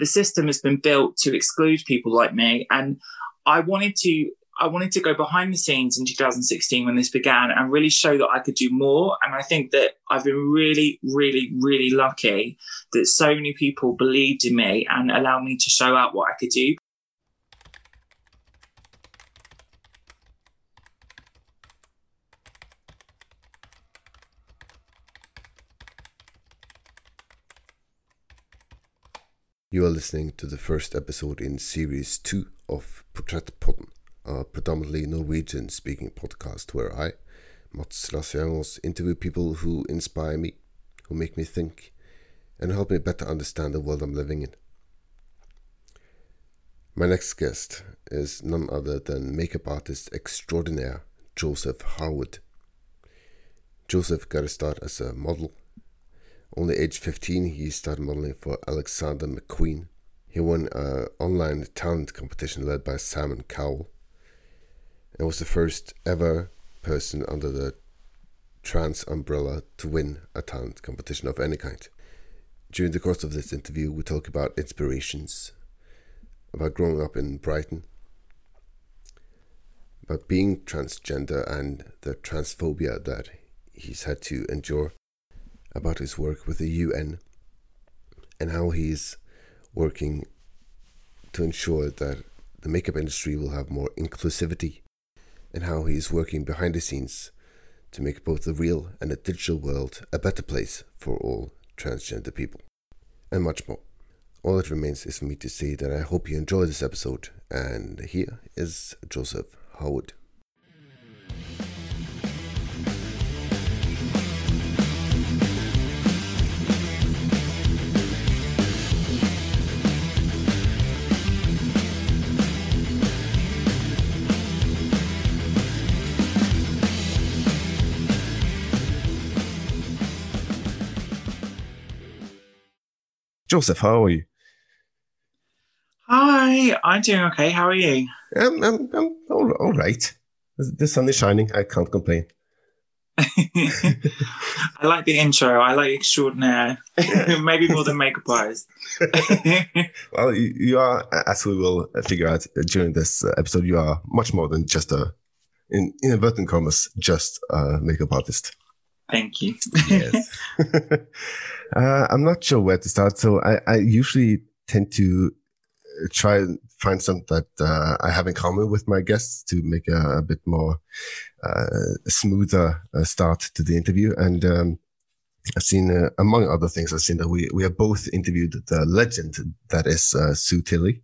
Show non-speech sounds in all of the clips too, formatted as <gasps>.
the system has been built to exclude people like me. And I wanted to I wanted to go behind the scenes in 2016 when this began and really show that I could do more. And I think that I've been really, really, really lucky that so many people believed in me and allowed me to show out what I could do. You are listening to the first episode in series 2 of Portrettpodden, a predominantly Norwegian speaking podcast where I, Mats interview people who inspire me, who make me think, and help me better understand the world I'm living in. My next guest is none other than makeup artist extraordinaire Joseph Harwood. Joseph got a start as a model only age 15, he started modeling for Alexander McQueen. He won an online talent competition led by Simon Cowell and was the first ever person under the trans umbrella to win a talent competition of any kind. During the course of this interview, we talk about inspirations, about growing up in Brighton, about being transgender and the transphobia that he's had to endure, about his work with the UN and how he's working to ensure that the makeup industry will have more inclusivity and how he's working behind the scenes to make both the real and the digital world a better place for all transgender people, and much more. All that remains is for me to say that I hope you enjoy this episode, and here is Joseph Harwood. Joseph, how are you? Hi, I'm doing okay. How are you? I'm, I'm, I'm all, all right. The sun is shining. I can't complain. <laughs> I like the intro. I like extraordinaire, <laughs> maybe more than makeup artist. <laughs> well, you, you, are, as we will figure out during this uh, episode, you are much more than just a, in inadvertent commas, just a makeup artist. Thank you. yes. <laughs> uh, I'm not sure where to start. So I, I usually tend to uh, try and find something that uh, I have in common with my guests to make a, a bit more uh, smoother uh, start to the interview. And um, I've seen, uh, among other things, I've seen that we, we have both interviewed the legend that is Sue Tilley.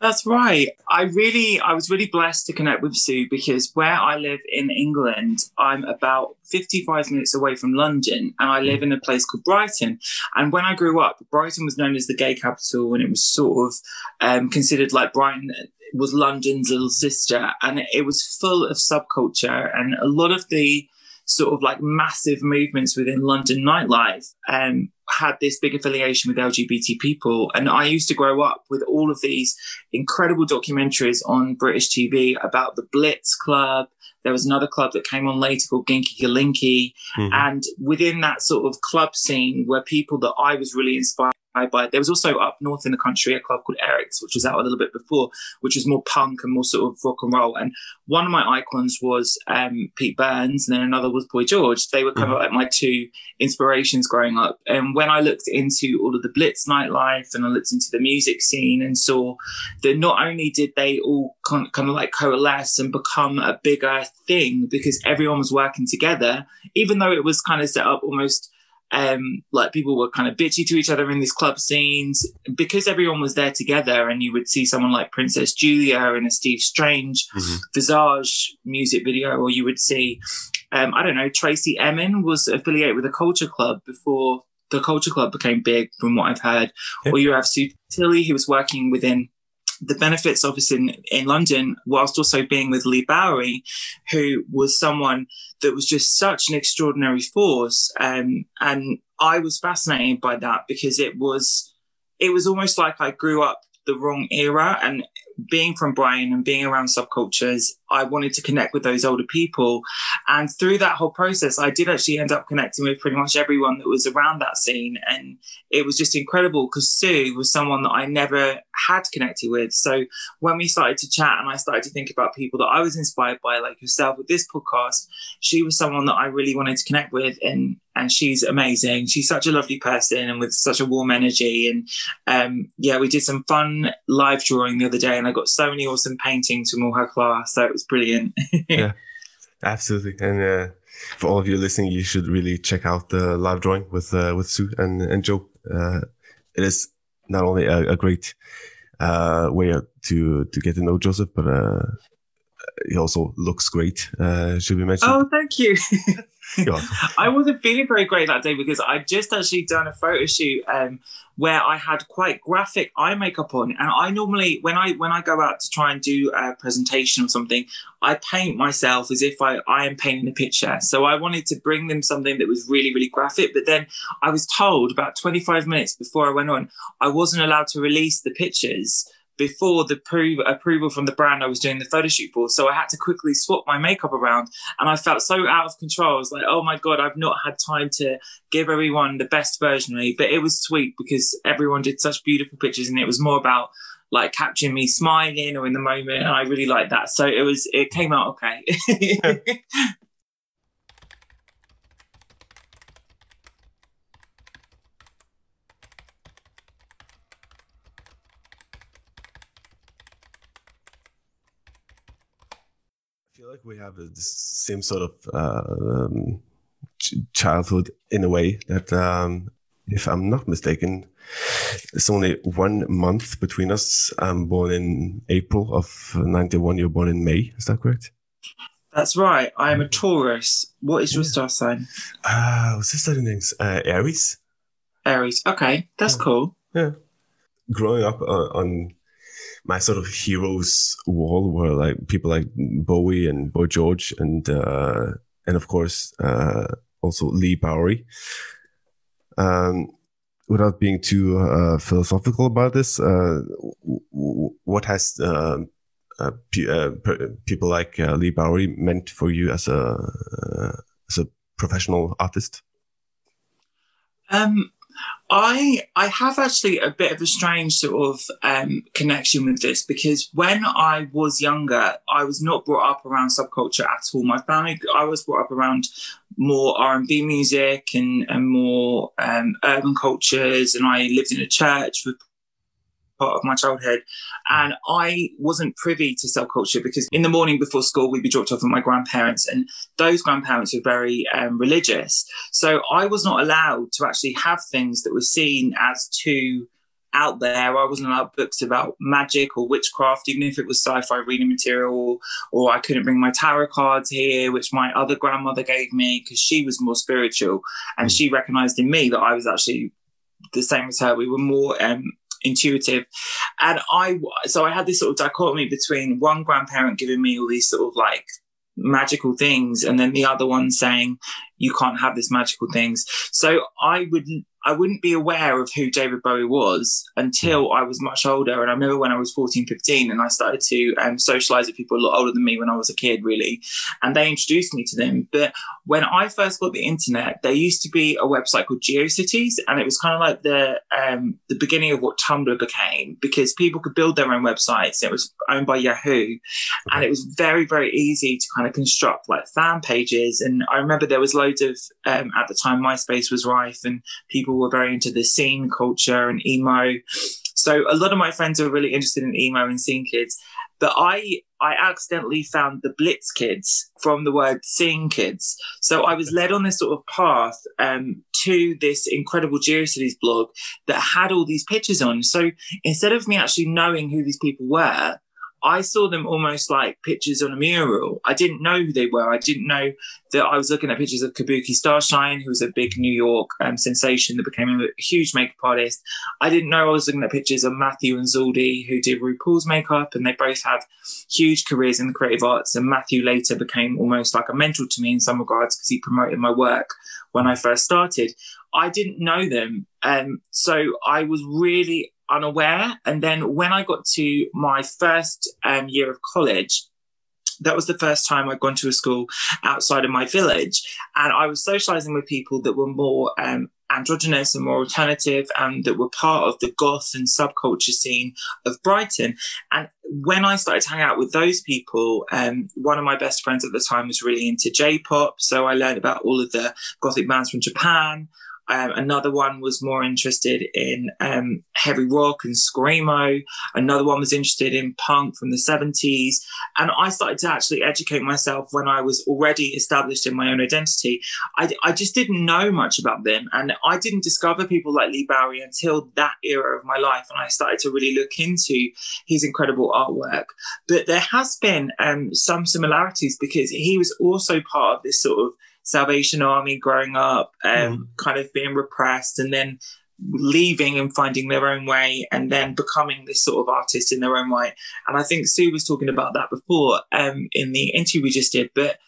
That's right. I really, I was really blessed to connect with Sue because where I live in England, I'm about 55 minutes away from London and I live in a place called Brighton. And when I grew up, Brighton was known as the gay capital and it was sort of um, considered like Brighton was London's little sister. And it was full of subculture and a lot of the sort of like massive movements within London nightlife um, had this big affiliation with LGBT people. And I used to grow up with all of these incredible documentaries on British TV about the Blitz Club. There was another club that came on later called Kinky Gerlinky. Mm-hmm. And within that sort of club scene were people that I was really inspired by. There was also up north in the country a club called Eric's, which was out a little bit before, which was more punk and more sort of rock and roll. And one of my icons was um, Pete Burns, and then another was Boy George. They were kind mm-hmm. of like my two inspirations growing up. And when I looked into all of the Blitz nightlife and I looked into the music scene and saw that not only did they all kind of like coalesce and become a bigger thing because everyone was working together, even though it was kind of set up almost um, like people were kind of bitchy to each other in these club scenes. Because everyone was there together and you would see someone like princess julia in a steve strange mm-hmm. visage music video or you would see um, i don't know Tracey emin was affiliated with the culture club before the culture club became big from what i've heard. Or you have sue tilley who was working within the benefits office in, in London, whilst also being with Leigh Bowery, who was someone that was just such an extraordinary force. Um, and I was fascinated by that because it was, it was almost like I grew up the wrong era. And being from Brighton and being around subcultures, I wanted to connect with those older people. And through that whole process, I did actually end up connecting with pretty much everyone that was around that scene. And it was just incredible because Sue was someone that I never had connected with. So when we started to chat and I started to think about people that I was inspired by, like yourself with this podcast, she was someone that I really wanted to connect with. And and she's amazing. She's such a lovely person and with such a warm energy. And um, yeah, we did some fun live drawing the other day, and I got so many awesome paintings from all her class. So was brilliant. <laughs> yeah, absolutely. And uh, for all of you listening, you should really check out the live drawing with uh, with Sue and and Joe. Uh, it is not only a, a great uh, way to to get to know Joseph, but uh, he also looks great. Uh, should we mention? Oh, thank you. <laughs> <laughs> I wasn't feeling very great that day because I just actually done a photo shoot um, where I had quite graphic eye makeup on, and I normally when I when I go out to try and do a presentation or something, I paint myself as if I I am painting a picture. So I wanted to bring them something that was really really graphic, but then I was told about 25 minutes before I went on, I wasn't allowed to release the pictures before the prove, approval from the brand I was doing the photo shoot for. So I had to quickly swap my makeup around and I felt so out of control. I was like, oh my God, I've not had time to give everyone the best version of me. But it was sweet because everyone did such beautiful pictures and it was more about like capturing me smiling or in the moment. And I really liked that. So it was, it came out okay. <laughs> like we have the same sort of uh, um, ch- childhood in a way that, um, if I'm not mistaken, it's only one month between us. I'm born in April of 91. You're born in May. Is that correct? That's right. I am a Taurus. What is your yeah. star sign? Uh, what's the starting names? Uh, Aries. Aries. Okay, that's yeah. cool. Yeah. Growing up uh, on my sort of heroes wall were like people like Bowie and Boy George and uh, and of course uh, also Leigh Bowery. Um, without being too uh, philosophical about this, uh, what has uh, uh, people like Leigh Bowery meant for you as a as a professional artist? Um, I I have actually a bit of a strange sort of um, connection with this because when I was younger, I was not brought up around subculture at all. My family, I was brought up around more R and B music and and more um, urban cultures, and I lived in a church with part of my childhood. And I wasn't privy to subculture because in the morning before school, we'd be dropped off with my grandparents, and those grandparents were very um, religious. So I was not allowed to actually have things that were seen as too out there. I wasn't allowed books about magic or witchcraft, even if it was sci-fi reading material, or I couldn't bring my tarot cards here, which my other grandmother gave me because she was more spiritual and she recognized in me that I was actually the same as her. We were more um, intuitive. And I, so I had this sort of dichotomy between one grandparent giving me all these sort of like magical things and then the other one saying you can't have this magical things so i would I wouldn't be aware of who David Bowie was until I was much older. And I remember when I was 14, 15, and I started to um, socialize with people a lot older than me when I was a kid, really. And they introduced me to them. But when I first got the internet, there used to be a website called GeoCities, and it was kind of like the um, the beginning of what Tumblr became because people could build their own websites. It was owned by Yahoo, and it was very, very easy to kind of construct like fan pages. And I remember there was loads of um, at the time MySpace was rife, and people were very into the scene culture and emo. So a lot of my friends were really interested in emo and scene kids. But I I accidentally found the Blitz kids from the word scene kids. So I was led on this sort of path um, to this incredible GeoCities blog that had all these pictures on. So instead of me actually knowing who these people were, I saw them almost like pictures on a mural. I didn't know who they were. I didn't know that I was looking at pictures of Kabuki Starshine, who was a big New York um, sensation that became a huge makeup artist. I didn't know I was looking at pictures of Mathu and Zaldy, who did RuPaul's makeup, and they both have huge careers in the creative arts. And Mathu later became almost like a mentor to me in some regards because he promoted my work when I first started. I didn't know them. Um, so I was really unaware. And then when I got to my first um, year of college, that was the first time I'd gone to a school outside of my village. And I was socializing with people that were more um, androgynous and more alternative and that were part of the goth and subculture scene of Brighton. And when I started to hang out with those people, um, one of my best friends at the time was really into J pop. So I learned about all of the gothic bands from Japan. Um, another one was more interested in um, heavy rock and screamo. Another one was interested in punk from the 70s. And I started to actually educate myself when I was already established in my own identity. I, I just didn't know much about them. And I didn't discover people like Leigh Bowery until that era of my life. And I started to really look into his incredible artwork. But there has been um, some similarities because he was also part of this sort of Salvation Army growing up, um, mm. kind of being repressed, and then leaving and finding their own way, and then becoming this sort of artist in their own way. And I think Sue was talking about that before um, in the interview we just did, but.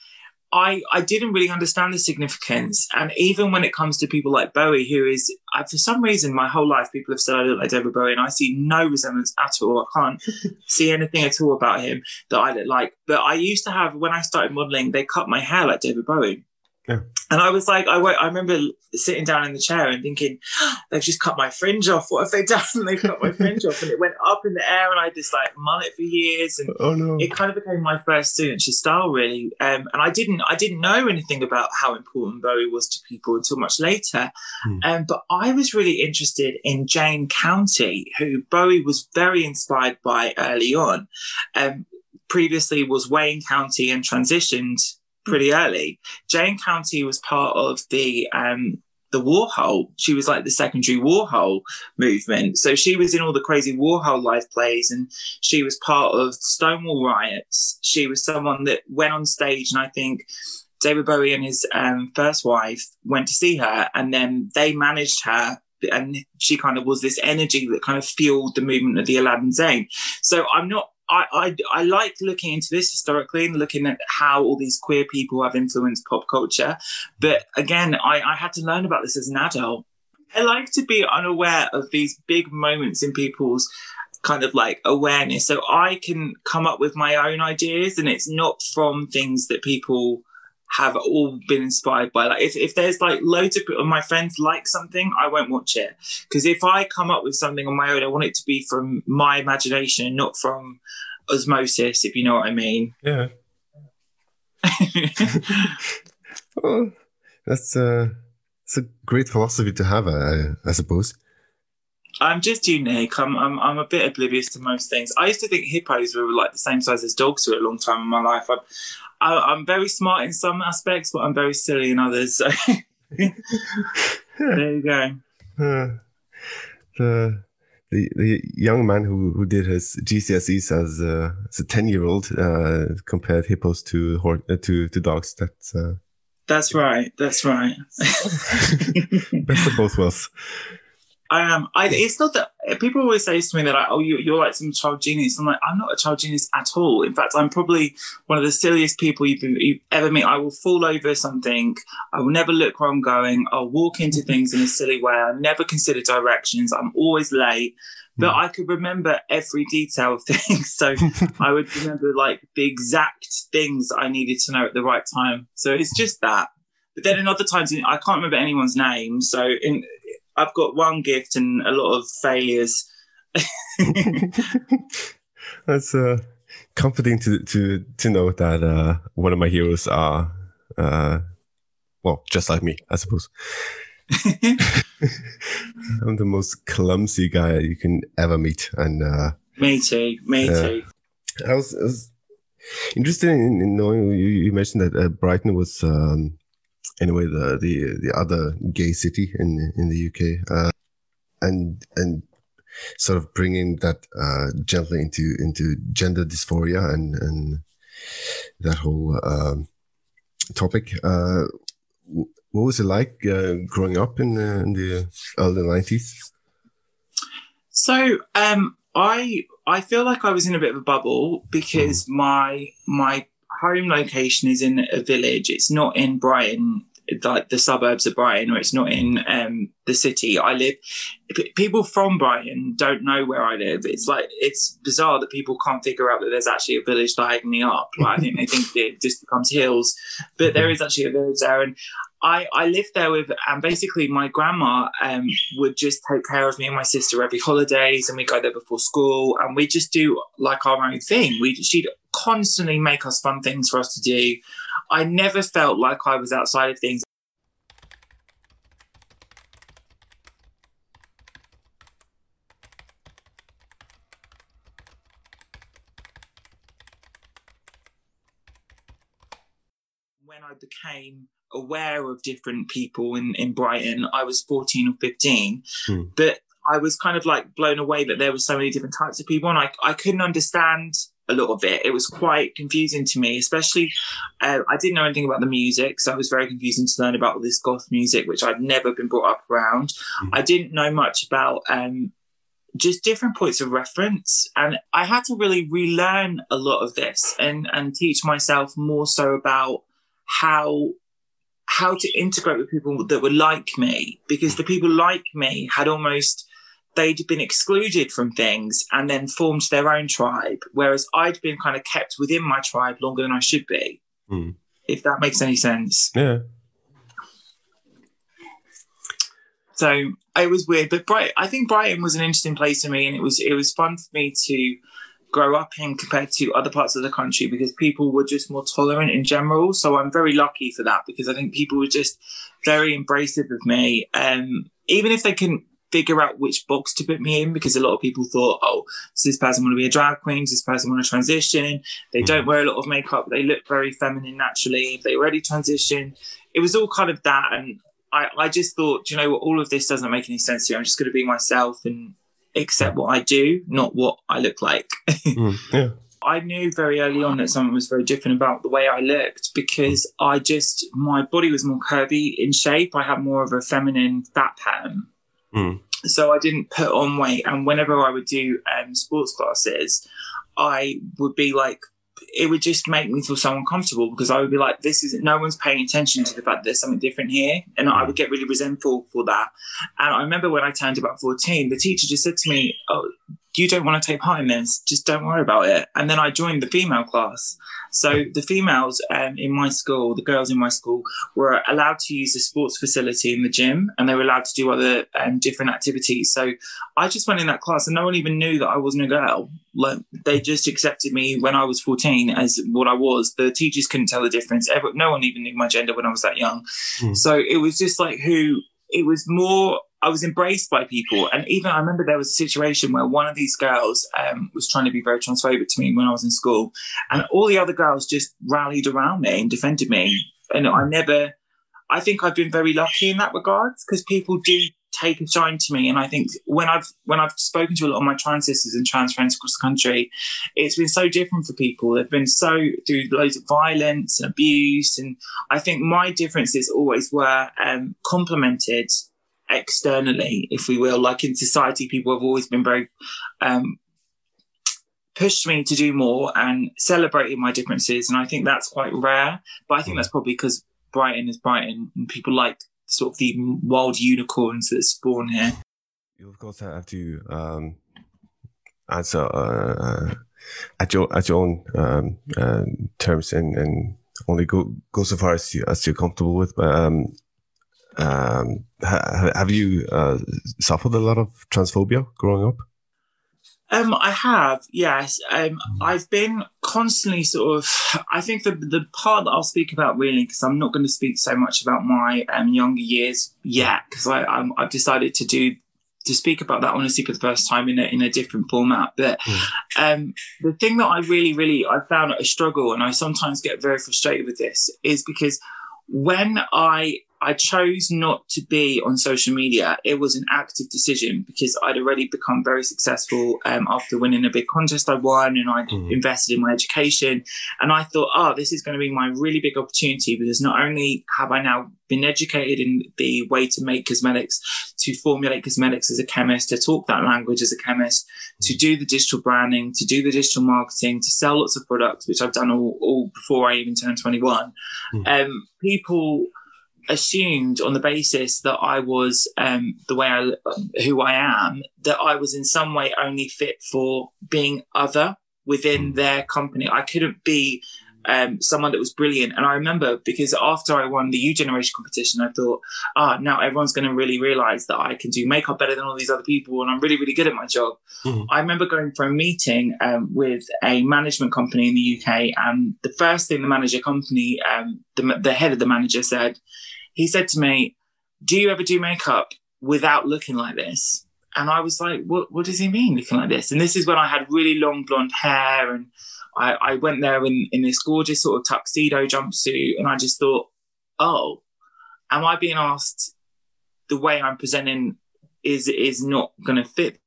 I, I didn't really understand the significance. And even when it comes to people like Bowie, who is, I, for some reason, my whole life, people have said I look like David Bowie, and I see no resemblance at all. I can't <laughs> see anything at all about him that I look like. But I used to have, when I started modeling, they cut my hair like David Bowie. Yeah. And I was like, I, I remember sitting down in the chair and thinking, oh, <gasps> they've just cut my fringe off. What have they <laughs> done? they cut my fringe off, and it went up in the air, and I just like mullet for years, and oh, no. it kind of became my first signature style, really. Um, and I didn't, I didn't know anything about how important Bowie was to people until much later. Hmm. Um, but I was really interested in Jane County, who Bowie was very inspired by early on. Um, previously was Wayne County and transitioned pretty early. Jane County was part of the um, the Warhol. She was like the secondary Warhol movement. So she was in all the crazy Warhol live plays and she was part of Stonewall riots. She was someone that went on stage and I think David Bowie and his um, first wife went to see her and then they managed her and she kind of was this energy that kind of fueled the movement of the Aladdin Sane. So I'm not I, I, I like looking into this historically and looking at how all these queer people have influenced pop culture. But again, I, I had to learn about this as an adult. I like to be unaware of these big moments in people's kind of like awareness. So I can come up with my own ideas and it's not from things that people have all been inspired by. Like if, if there's like loads of my friends like something, I won't watch it. Because if I come up with something on my own, I want it to be from my imagination, and not from osmosis, if you know what I mean. <laughs> Yeah. well, <laughs> that's uh it's a great philosophy to have, I, I suppose. I'm just unique. I'm, I'm I'm a bit oblivious to most things. I used to think hippos were like the same size as dogs for a long time in my life. I'm, I, am very smart in some aspects, but I'm very silly in others. So <laughs> there you go. Uh, the the the young man who who did his GCSEs as uh, as a ten year old uh, compared hippos to uh, to to dogs. That's uh, that's right. That's right. <laughs> Best of both worlds. I am. I, it's not that people always say to me that, like, oh, you, you're like some child genius. I'm like, I'm not a child genius at all. In fact, I'm probably one of the silliest people you've, you've ever met. I will fall over something. I will never look where I'm going. I'll walk into things in a silly way. I never consider directions. I'm always late. But hmm. I could remember every detail of <laughs> things. So <laughs> I would remember like the exact things I needed to know at the right time. So it's just that. But then in other times, I can't remember anyone's name. So in I've got one gift and a lot of failures. <laughs> That's uh, comforting to to to know that uh, one of my heroes are uh, well, just like me, I suppose. <laughs> I'm the most clumsy guy you can ever meet, and uh, me too, me uh, too. I was, I was interested in, in knowing you, you mentioned that uh, Brighton was um, anyway the the the other gay city in in the UK, uh, and and sort of bringing that uh, gently into into gender dysphoria and and that whole um, topic. Uh, what was it like uh, growing up in, uh, in the early nineties? So um, I I feel like I was in a bit of a bubble because mm. my my home location is in a village. It's not in Brighton like the suburbs of Brighton, or it's not in um, the city. I live. People from Brighton don't know where I live. It's like it's bizarre that people can't figure out that there's actually a village diagonally up. Like, I think they think <laughs> it just becomes hills, but there is actually a village there, and I, I lived there with, and basically my grandma um, would just take care of me and my sister every holidays, and we go there before school, and we just do like our own thing. We she'd constantly make us fun things for us to do. I never felt like I was outside of things. When I became aware of different people in, in Brighton. I was 14 or 15, hmm. but I was kind of like blown away that there were so many different types of people and I, I couldn't understand a lot of it. It was quite confusing to me, especially uh, I didn't know anything about the music. So it was very confusing to learn about all this goth music, which I'd never been brought up around. Hmm. I didn't know much about um, just different points of reference. And I had to really relearn a lot of this and, and teach myself more so about how how to integrate with people that were like me because the people like me had almost they'd been excluded from things and then formed their own tribe whereas i'd been kind of kept within my tribe longer than i should be mm. if that makes any sense yeah so it was weird but bright i think brighton was an interesting place for me and it was it was fun for me to grow up in compared to other parts of the country because people were just more tolerant in general. So I'm very lucky for that because I think people were just very embracive of me. Um, even if they can figure out which box to put me in because a lot of people thought, oh, does this person want to be a drag queen? Does this person want to transition? They don't mm-hmm. wear a lot of makeup. They look very feminine naturally. They already transition. It was all kind of that. And I, I just thought, you know what, all of this doesn't make any sense to you. I'm just going to be myself and accept what I do, not what I look like. <laughs> mm, yeah. I knew very early on that something was very different about the way I looked because I just, my body was more curvy in shape. I had more of a feminine fat pattern. Mm. So I didn't put on weight. And whenever I would do um, sports classes, I would be like it would just make me feel so uncomfortable because I would be like, this is no one's paying attention to the fact that there's something different here. And I would mm. get really resentful for that. And I remember when I turned about 14, the teacher just said to me, Oh, you don't want to take part in this, just don't worry about it. And then I joined the female class. So the females um, in my school, the girls in my school, were allowed to use the sports facility in the gym, and they were allowed to do other um, different activities. So I just went in that class, and no one even knew that I wasn't a girl. Like they just accepted me when I was 14 as what I was. The teachers couldn't tell the difference. Ever, no one even knew my gender when I was that young. Mm. So it was just like who. It was more I was embraced by people. And even I remember there was a situation where one of these girls um, was trying to be very transphobic to me when I was in school. And all the other girls just rallied around me and defended me. And I never, I think I've been very lucky in that regard because people do take a shine to me. And I think when I've when I've spoken to a lot of my trans sisters and trans friends across the country, it's been so different for people. They've been so through loads of violence and abuse. And I think my differences always were um, complemented externally, if we will. Like in society, people have always been very um, pushed me to do more and celebrating my differences, and I think that's quite rare. But I think mm. that's probably because Brighton is Brighton, and people like sort of the wild unicorns that spawn here. You of course have to um, answer uh, at your at your own um, uh, terms and, and only go go so far as you as you're comfortable with. But um, um, ha- have you uh, suffered a lot of transphobia growing up? Um, I have, yes. Um, I've been constantly sort of. I think the the part that I'll speak about really, because I'm not going to speak so much about my um, younger years yet, because I i have decided to do to speak about that honestly for the first time in a in a different format. But mm. um, the thing that I really, really I found a struggle, and I sometimes get very frustrated with this, is because when I I chose not to be on social media. It was an active decision because I'd already become very successful um, after winning a big contest I won and I mm-hmm. invested in my education. And I thought, oh, this is going to be my really big opportunity because not only have I now been educated in the way to make cosmetics, to formulate cosmetics as a chemist, to talk that language as a chemist, mm-hmm. to do the digital branding, to do the digital marketing, to sell lots of products, which I've done all, all before I even turned 21. Mm-hmm. Um, people assumed on the basis that I was um, the way I, who I am, that I was in some way only fit for being other within their company. I couldn't be um, someone that was brilliant. And I remember because after I won the U Generation competition, I thought, ah, now everyone's going to really realize that I can do makeup better than all these other people and I'm really, really good at my job. Mm-hmm. I remember going for a meeting um, with a management company in the UK. And the first thing the manager company, um, the, the head of the manager said, he said to me, Do you ever do makeup without looking like this? And I was like, what, what does he mean looking like this? And this is when I had really long blonde hair and I, I went there in, in this gorgeous sort of tuxedo jumpsuit, and I just thought, oh, am I being asked the way I'm presenting is is not going to fit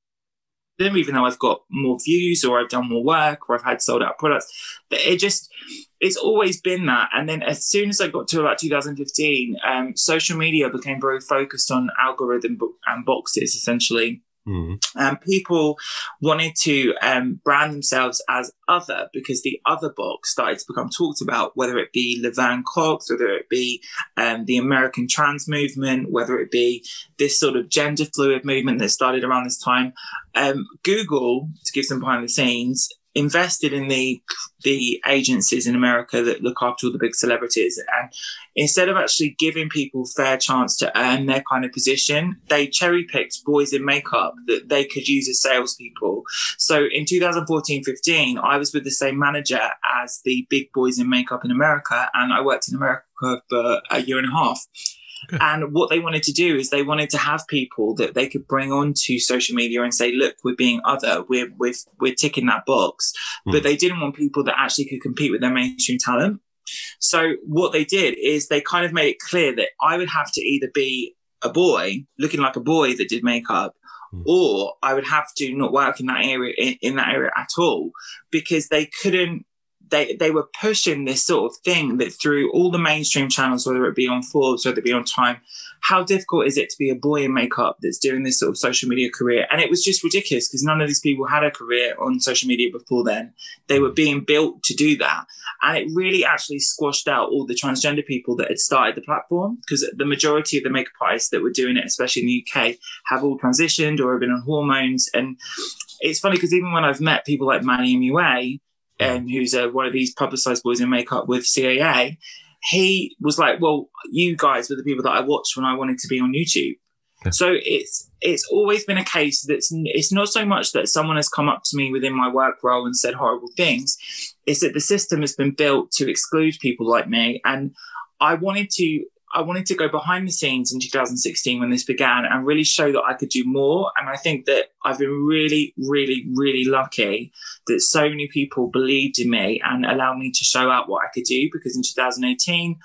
them, even though I've got more views or I've done more work or I've had sold out products. But it just it's always been that. And then as soon as I got to about 2015, um, social media became very focused on algorithm and boxes essentially. Mm-hmm. Um, people wanted to um, brand themselves as other because the other box started to become talked about, whether it be Laverne Cox, whether it be um, the American trans movement, whether it be this sort of gender fluid movement that started around this time. Um, Google, to give some behind the scenes, invested in the the agencies in America that look after all the big celebrities. And instead of actually giving people fair chance to earn their kind of position they cherry picked boys in makeup that they could use as salespeople. So in 2014-15 I was with the same manager as the big boys in makeup in America and I worked in America for a year and a half and what they wanted to do is they wanted to have people that they could bring onto social media and say, look, we're being other, we're, we're, we're ticking that box. Mm. But hmm. they didn't want people that actually could compete with their mainstream talent. So what they did is they kind of made it clear that I would have to either be a boy looking like a boy that did makeup mm. or I would have to not work in that area in, in, that area at all because they couldn't they they were pushing this sort of thing that through all the mainstream channels, whether it be on Forbes, whether it be on Time, how difficult is it to be a boy in makeup that's doing this sort of social media career? And it was just ridiculous because none of these people had a career on social media before then. They were being built to do that. And it really actually squashed out all the transgender people that had started the platform because the majority of the makeup artists that were doing it, especially in the UK, have all transitioned or have been on hormones. And it's funny because even when I've met people like Manny MUA, um, who's uh, one of these publicized boys in makeup with CAA, he was like, "Well, you guys were the people that I watched when I wanted to be on YouTube." Yeah. So it's it's always been a case that it's not so much that someone has come up to me within my work role and said horrible things. It's that the system has been built to exclude people like me, and I wanted to I wanted to go behind the scenes in 2016 when this began and really show that I could do more. And I think that I've been really, really, really lucky that so many people believed in me and allowed me to show out what I could do. Because in 2018,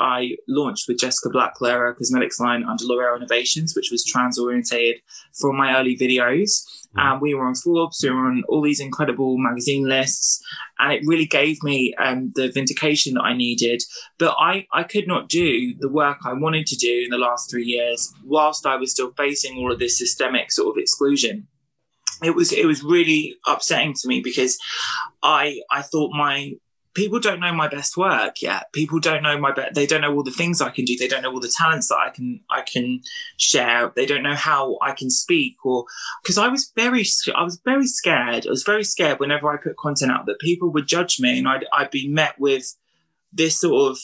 I launched with Jessica Blackler a cosmetics line under L'Oreal Innovations, which was trans orientated from my early videos. And we were on Forbes, we were on all these incredible magazine lists, and it really gave me um, the vindication that I needed. But I, I could not do the work I wanted to do in the last three years whilst I was still facing all of this systemic sort of exclusion. It was it was really upsetting to me because I I thought my people don't know my best work yet. People don't know my best. They don't know all the things I can do. They don't know all the talents that I can I can share. They don't know how I can speak or because I was very I was very scared. I was very scared whenever I put content out that people would judge me and I'd I'd be met with this sort of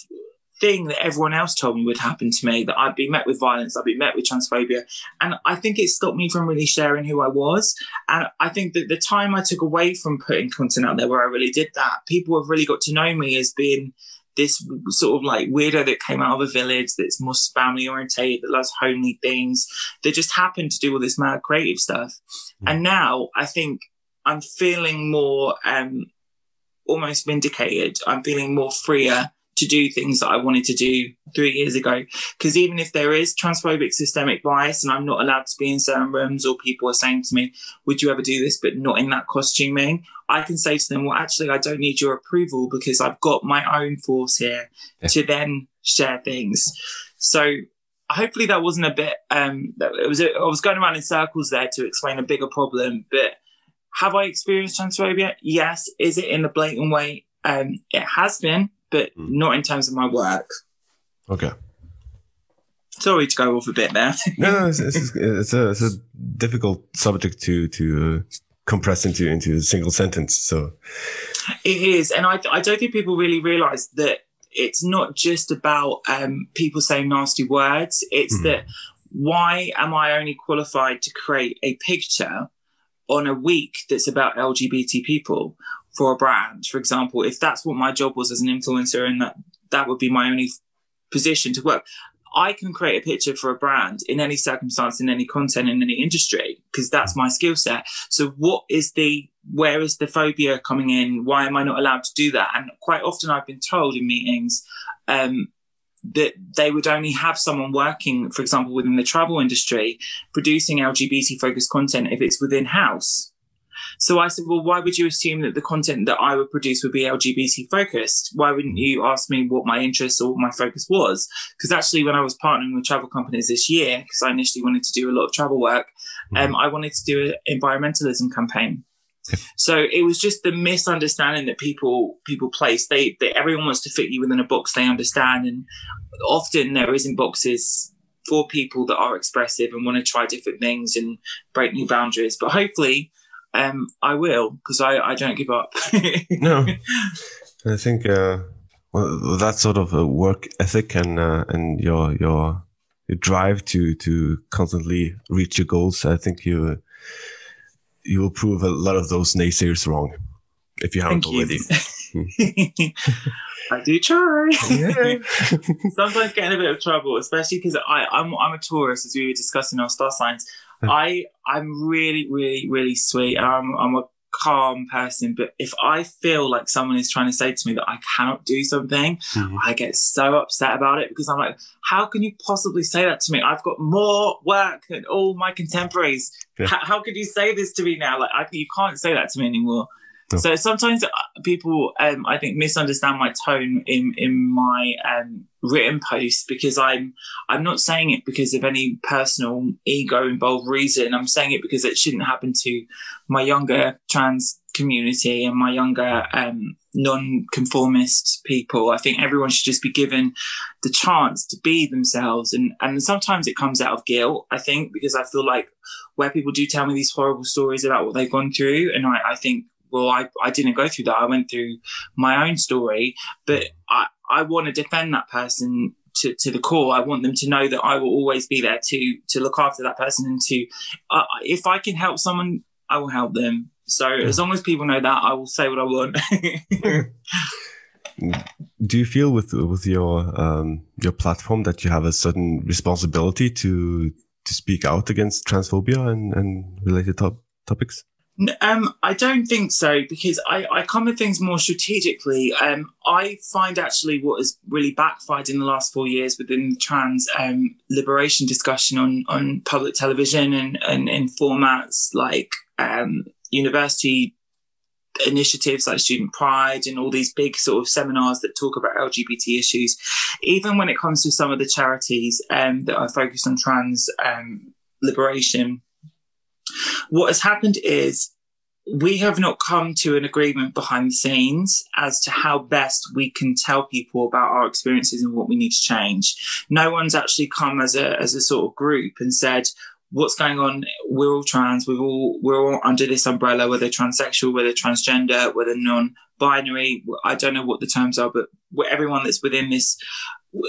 thing that everyone else told me would happen to me, that I'd be met with violence, I'd be met with transphobia. And I think it stopped me from really sharing who I was. And I think that the time I took away from putting content out there where I really did that, people have really got to know me as being this sort of like weirdo that came out of a village that's more family orientated, that loves homely things, that just happened to do all this mad creative stuff. Mm. And now I think I'm feeling more um almost vindicated. I'm feeling more freer to do things that I wanted to do three years ago. Because even if there is transphobic systemic bias and I'm not allowed to be in certain rooms or people are saying to me, would you ever do this, but not in that costuming? I can say to them, well, actually, I don't need your approval because I've got my own force here yeah. to then share things. So hopefully that wasn't a bit, um, it was, I was going around in circles there to explain a bigger problem, but have I experienced transphobia? Yes. Is it in a blatant way? Um, it has been but mm. not in terms of my work. Okay. Sorry to go off a bit there. <laughs> no, no it's, it's, it's, a, it's a difficult subject to to uh, compress into into a single sentence. So it is, and I I don't think people really realise that it's not just about um, people saying nasty words. It's mm-hmm. that why am I only qualified to create a picture on a week that's about LGBT people for a brand, for example? If that's what my job was as an influencer, and that that would be my only position to work. I can create a picture for a brand in any circumstance, in any content, in any industry, because that's my skill set. So what is the, where is the phobia coming in? Why am I not allowed to do that? And quite often I've been told in meetings, um, that they would only have someone working, for example, within the travel industry, producing LGBT focused content if it's within house. So I said, well, why would you assume that the content that I would produce would be LGBT focused? Why wouldn't you ask me what my interest or my focus was? Because actually, when I was partnering with travel companies this year, because I initially wanted to do a lot of travel work, mm-hmm. um, I wanted to do an environmentalism campaign. So it was just the misunderstanding that people people place. They, they everyone wants to fit you within a box they understand, and often there isn't boxes for people that are expressive and want to try different things and break new boundaries. But hopefully, um, I will because I, I don't give up. <laughs> no, I think uh, well, that sort of a work ethic and uh, and your your drive to to constantly reach your goals. I think you you will prove a lot of those naysayers wrong if you haven't already. <laughs> I do try. Yeah. <laughs> Sometimes get in a bit of trouble, especially because I'm I'm a Taurus, as we were discussing our star signs. <laughs> I I'm really really really sweet. I'm I'm a calm person, but if I feel like someone is trying to say to me that I cannot do something, mm-hmm. I get so upset about it because I'm like, how can you possibly say that to me? I've got more work than all my contemporaries. Yeah. H- how could you say this to me now? Like, I, you can't say that to me anymore. So sometimes uh, people, um, I think, misunderstand my tone in in my um, written posts because I'm I'm not saying it because of any personal ego involved reason. I'm saying it because it shouldn't happen to my younger trans community and my younger um, non-conformist people. I think everyone should just be given the chance to be themselves, and and sometimes it comes out of guilt. I think because I feel like where people do tell me these horrible stories about what they've gone through, and I, I think well, I, I didn't go through that. I went through my own story, but I, I want to defend that person to, to the core. I want them to know that I will always be there to to look after that person and to uh, if I can help someone, I will help them. So yeah. as long as people know that, I will say what I want. <laughs> Do you feel with with your um, your platform that you have a certain responsibility to to speak out against transphobia and, and related top topics? Um, I don't think so because I, I come at things more strategically. Um, I find actually what has really backfired in the last four years within the trans um, liberation discussion on, on public television and, and in formats like um, university initiatives like Student Pride and all these big sort of seminars that talk about LGBT issues. Even when it comes to some of the charities um, that are focused on trans um, liberation what has happened is we have not come to an agreement behind the scenes as to how best we can tell people about our experiences and what we need to change. No one's actually come as a as a sort of group and said, what's going on? We're all trans, we're all we're all under this umbrella, whether transsexual, whether transgender, whether non-binary. I don't know what the terms are, but everyone that's within this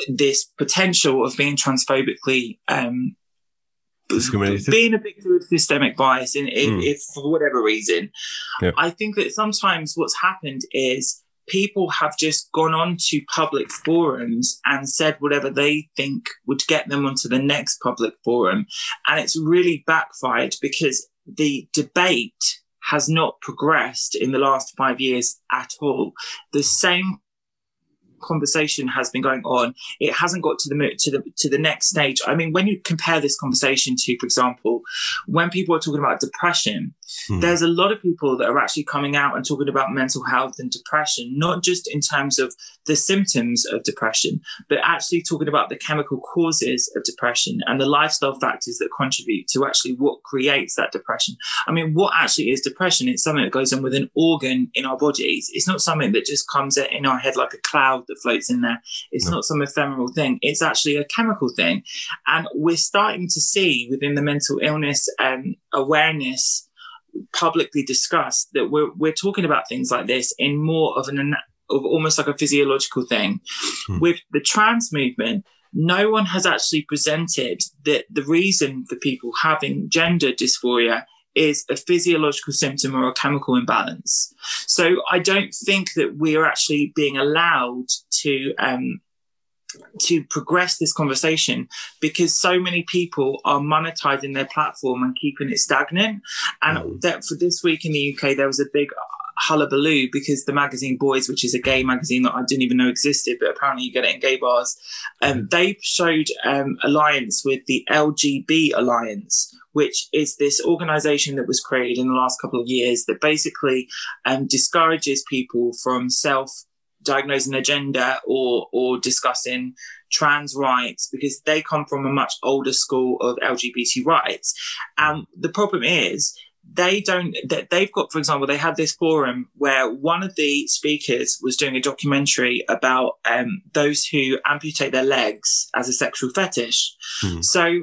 this potential of being transphobically um, discriminated. Being a victim of systemic bias, in, if, mm. if for whatever reason, yeah. I think that sometimes what's happened is people have just gone on to public forums and said whatever they think would get them onto the next public forum. And it's really backfired because the debate has not progressed in the last five years at all. The same conversation has been going on, it hasn't got to the to the to the next stage. I mean, when you compare this conversation to, for example, when people are talking about depression, Hmm. There's a lot of people that are actually coming out and talking about mental health and depression, not just in terms of the symptoms of depression, but actually talking about the chemical causes of depression and the lifestyle factors that contribute to actually what creates that depression. I mean, what actually is depression? It's something that goes on with an organ in our bodies. It's not something that just comes in our head like a cloud that floats in there. It's no. not some ephemeral thing. It's actually a chemical thing. And we're starting to see within the mental illness um, awareness publicly discussed that we're we're talking about things like this in more of an of almost like a physiological thing. Hmm. With the trans movement, no one has actually presented that the reason for people having gender dysphoria is a physiological symptom or a chemical imbalance. So I don't think that we are actually being allowed to um, to progress this conversation because so many people are monetizing their platform and keeping it stagnant. And mm. that for this week in the UK, there was a big hullabaloo because the magazine Boyz, which is a gay magazine that I didn't even know existed, but apparently you get it in gay bars, um, mm. they showed um, alliance with the LGB Alliance, which is this organization that was created in the last couple of years that basically um, discourages people from self diagnosing a gender or or discussing trans rights because they come from a much older school of LGBT rights. And the problem is they don't that they've got for example they had this forum where one of the speakers was doing a documentary about um, those who amputate their legs as a sexual fetish hmm. so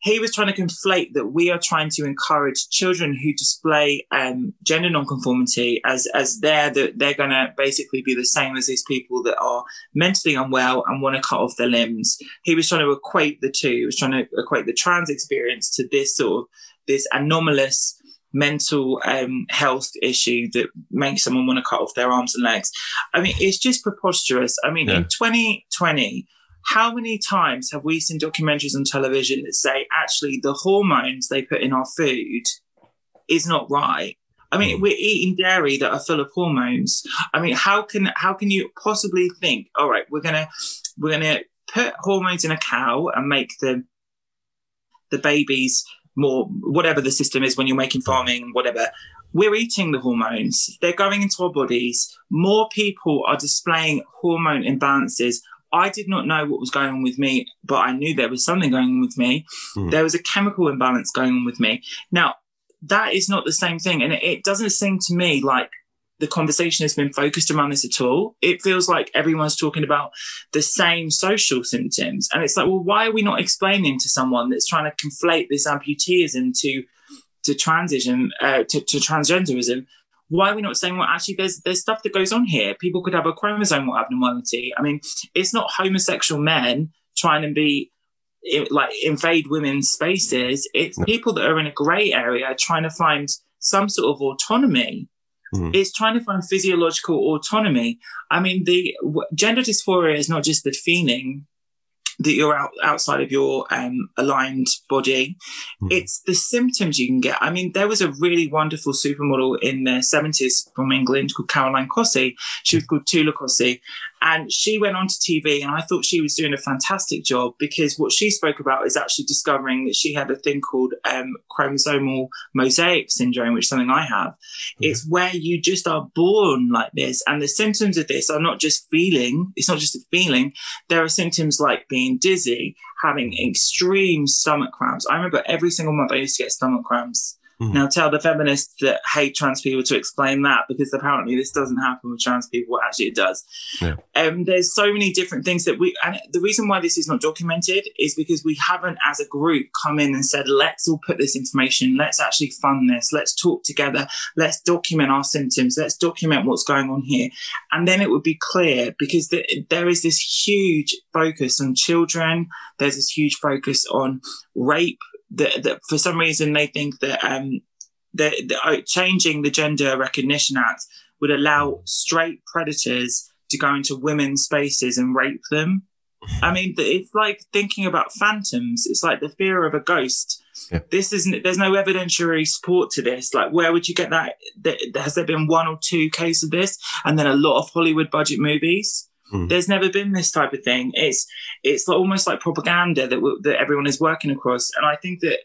he was trying to conflate that we are trying to encourage children who display um, gender nonconformity as as they're that they're going to basically be the same as these people that are mentally unwell and want to cut off their limbs. He was trying to equate the two. He was trying to equate the trans experience to this sort of this anomalous mental um, health issue that makes someone want to cut off their arms and legs. I mean, it's just preposterous. I mean, yeah. in 2020 how many times have we seen documentaries on television that say actually the hormones they put in our food is not right? I mean, mm. we're eating dairy that are full of hormones. I mean, how can how can you possibly think, all right, we're gonna we're gonna put hormones in a cow and make the the babies more whatever the system is when you're making farming, whatever. We're eating the hormones. They're going into our bodies. More people are displaying hormone imbalances I did not know what was going on with me, but I knew there was something going on with me. Mm. There was a chemical imbalance going on with me. Now, that is not the same thing. And it, doesn't seem to me like the conversation has been focused around this at all. It feels like everyone's talking about the same social symptoms. And it's like, well, why are we not explaining to someone that's trying to conflate this amputeeism to to transition uh, to, to transgenderism why are we not saying well actually there's there's stuff that goes on here. People could have a chromosomal abnormality. I mean it's not homosexual men trying to be like invade women's spaces. It's people that are in a gray area trying to find some sort of autonomy. Mm. it's trying to find physiological autonomy. I mean the gender dysphoria is not just the feeling that you're out, outside of your um, aligned body. Mm. It's the symptoms you can get. I mean, there was a really wonderful supermodel in the 70s from England called Caroline Cossey. She was called Tula Cossey. And she went onto TV, and I thought she was doing a fantastic job because what she spoke about is actually discovering that she had a thing called um, chromosomal mosaic syndrome, which is something I have. It's where you just are born like this, and the symptoms of this are not just feeling. It's not just a feeling. There are symptoms like being dizzy, having extreme stomach cramps. I remember every single month I used to get stomach cramps Mm. Now tell the feminists that hate trans people to explain that because apparently this doesn't happen with trans people. Actually, it does. Yeah. Um, there's so many different things that we, and the reason why this is not documented is because we haven't, as a group, come in and said, let's all put this information, let's actually fund this, let's talk together, let's document our symptoms, let's document what's going on here. And then it would be clear because the, there is this huge focus on children, there's this huge focus on rape that, that for some reason they think that um, that, that uh, changing the Gender Recognition Act would allow straight predators to go into women's spaces and rape them. <laughs> I mean, it's like thinking about phantoms. It's like the fear of a ghost. Yeah. This isn't. There's no evidentiary support to this. Like, where would you get that? Has there been one or two cases of this, and then a lot of Hollywood budget movies? Mm. There's never been this type of thing. It's it's almost like propaganda that that everyone is working across, and I think that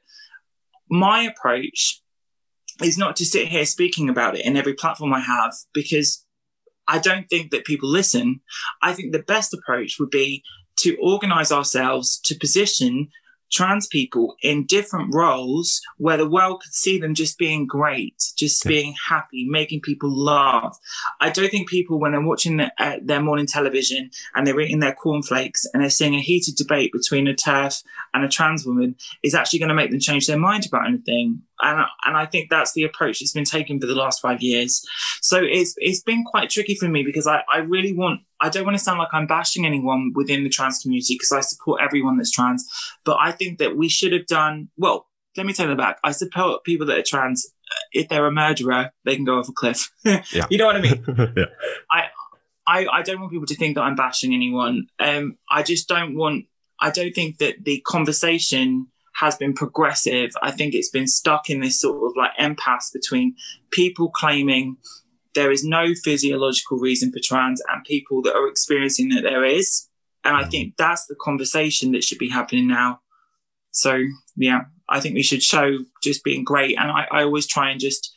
my approach is not to sit here speaking about it in every platform I have because I don't think that people listen. I think the best approach would be to organize ourselves to position trans people in different roles where the world could see them just being great, just being happy, making people laugh. I don't think people, when they're watching the, uh, their morning television and they're eating their cornflakes and they're seeing a heated debate between a TERF and a trans woman, is actually going to make them change their mind about anything. And, and I think that's the approach that's been taken for the last five years. So it's it's been quite tricky for me because I, I really want I don't want to sound like I'm bashing anyone within the trans community because I support everyone that's trans, but I think that we should have done well. Let me take that back. I support people that are trans. If they're a murderer, they can go off a cliff. <laughs> Yeah. you know what I mean? <laughs> yeah. I, I I don't want people to think that I'm bashing anyone. Um, I just don't want. I don't think that the conversation has been progressive. I think it's been stuck in this sort of like impasse between people claiming there is no physiological reason for trans and people that are experiencing that there is. And I think that's the conversation that should be happening now. So yeah, I think we should show just being great. And I, I always try and just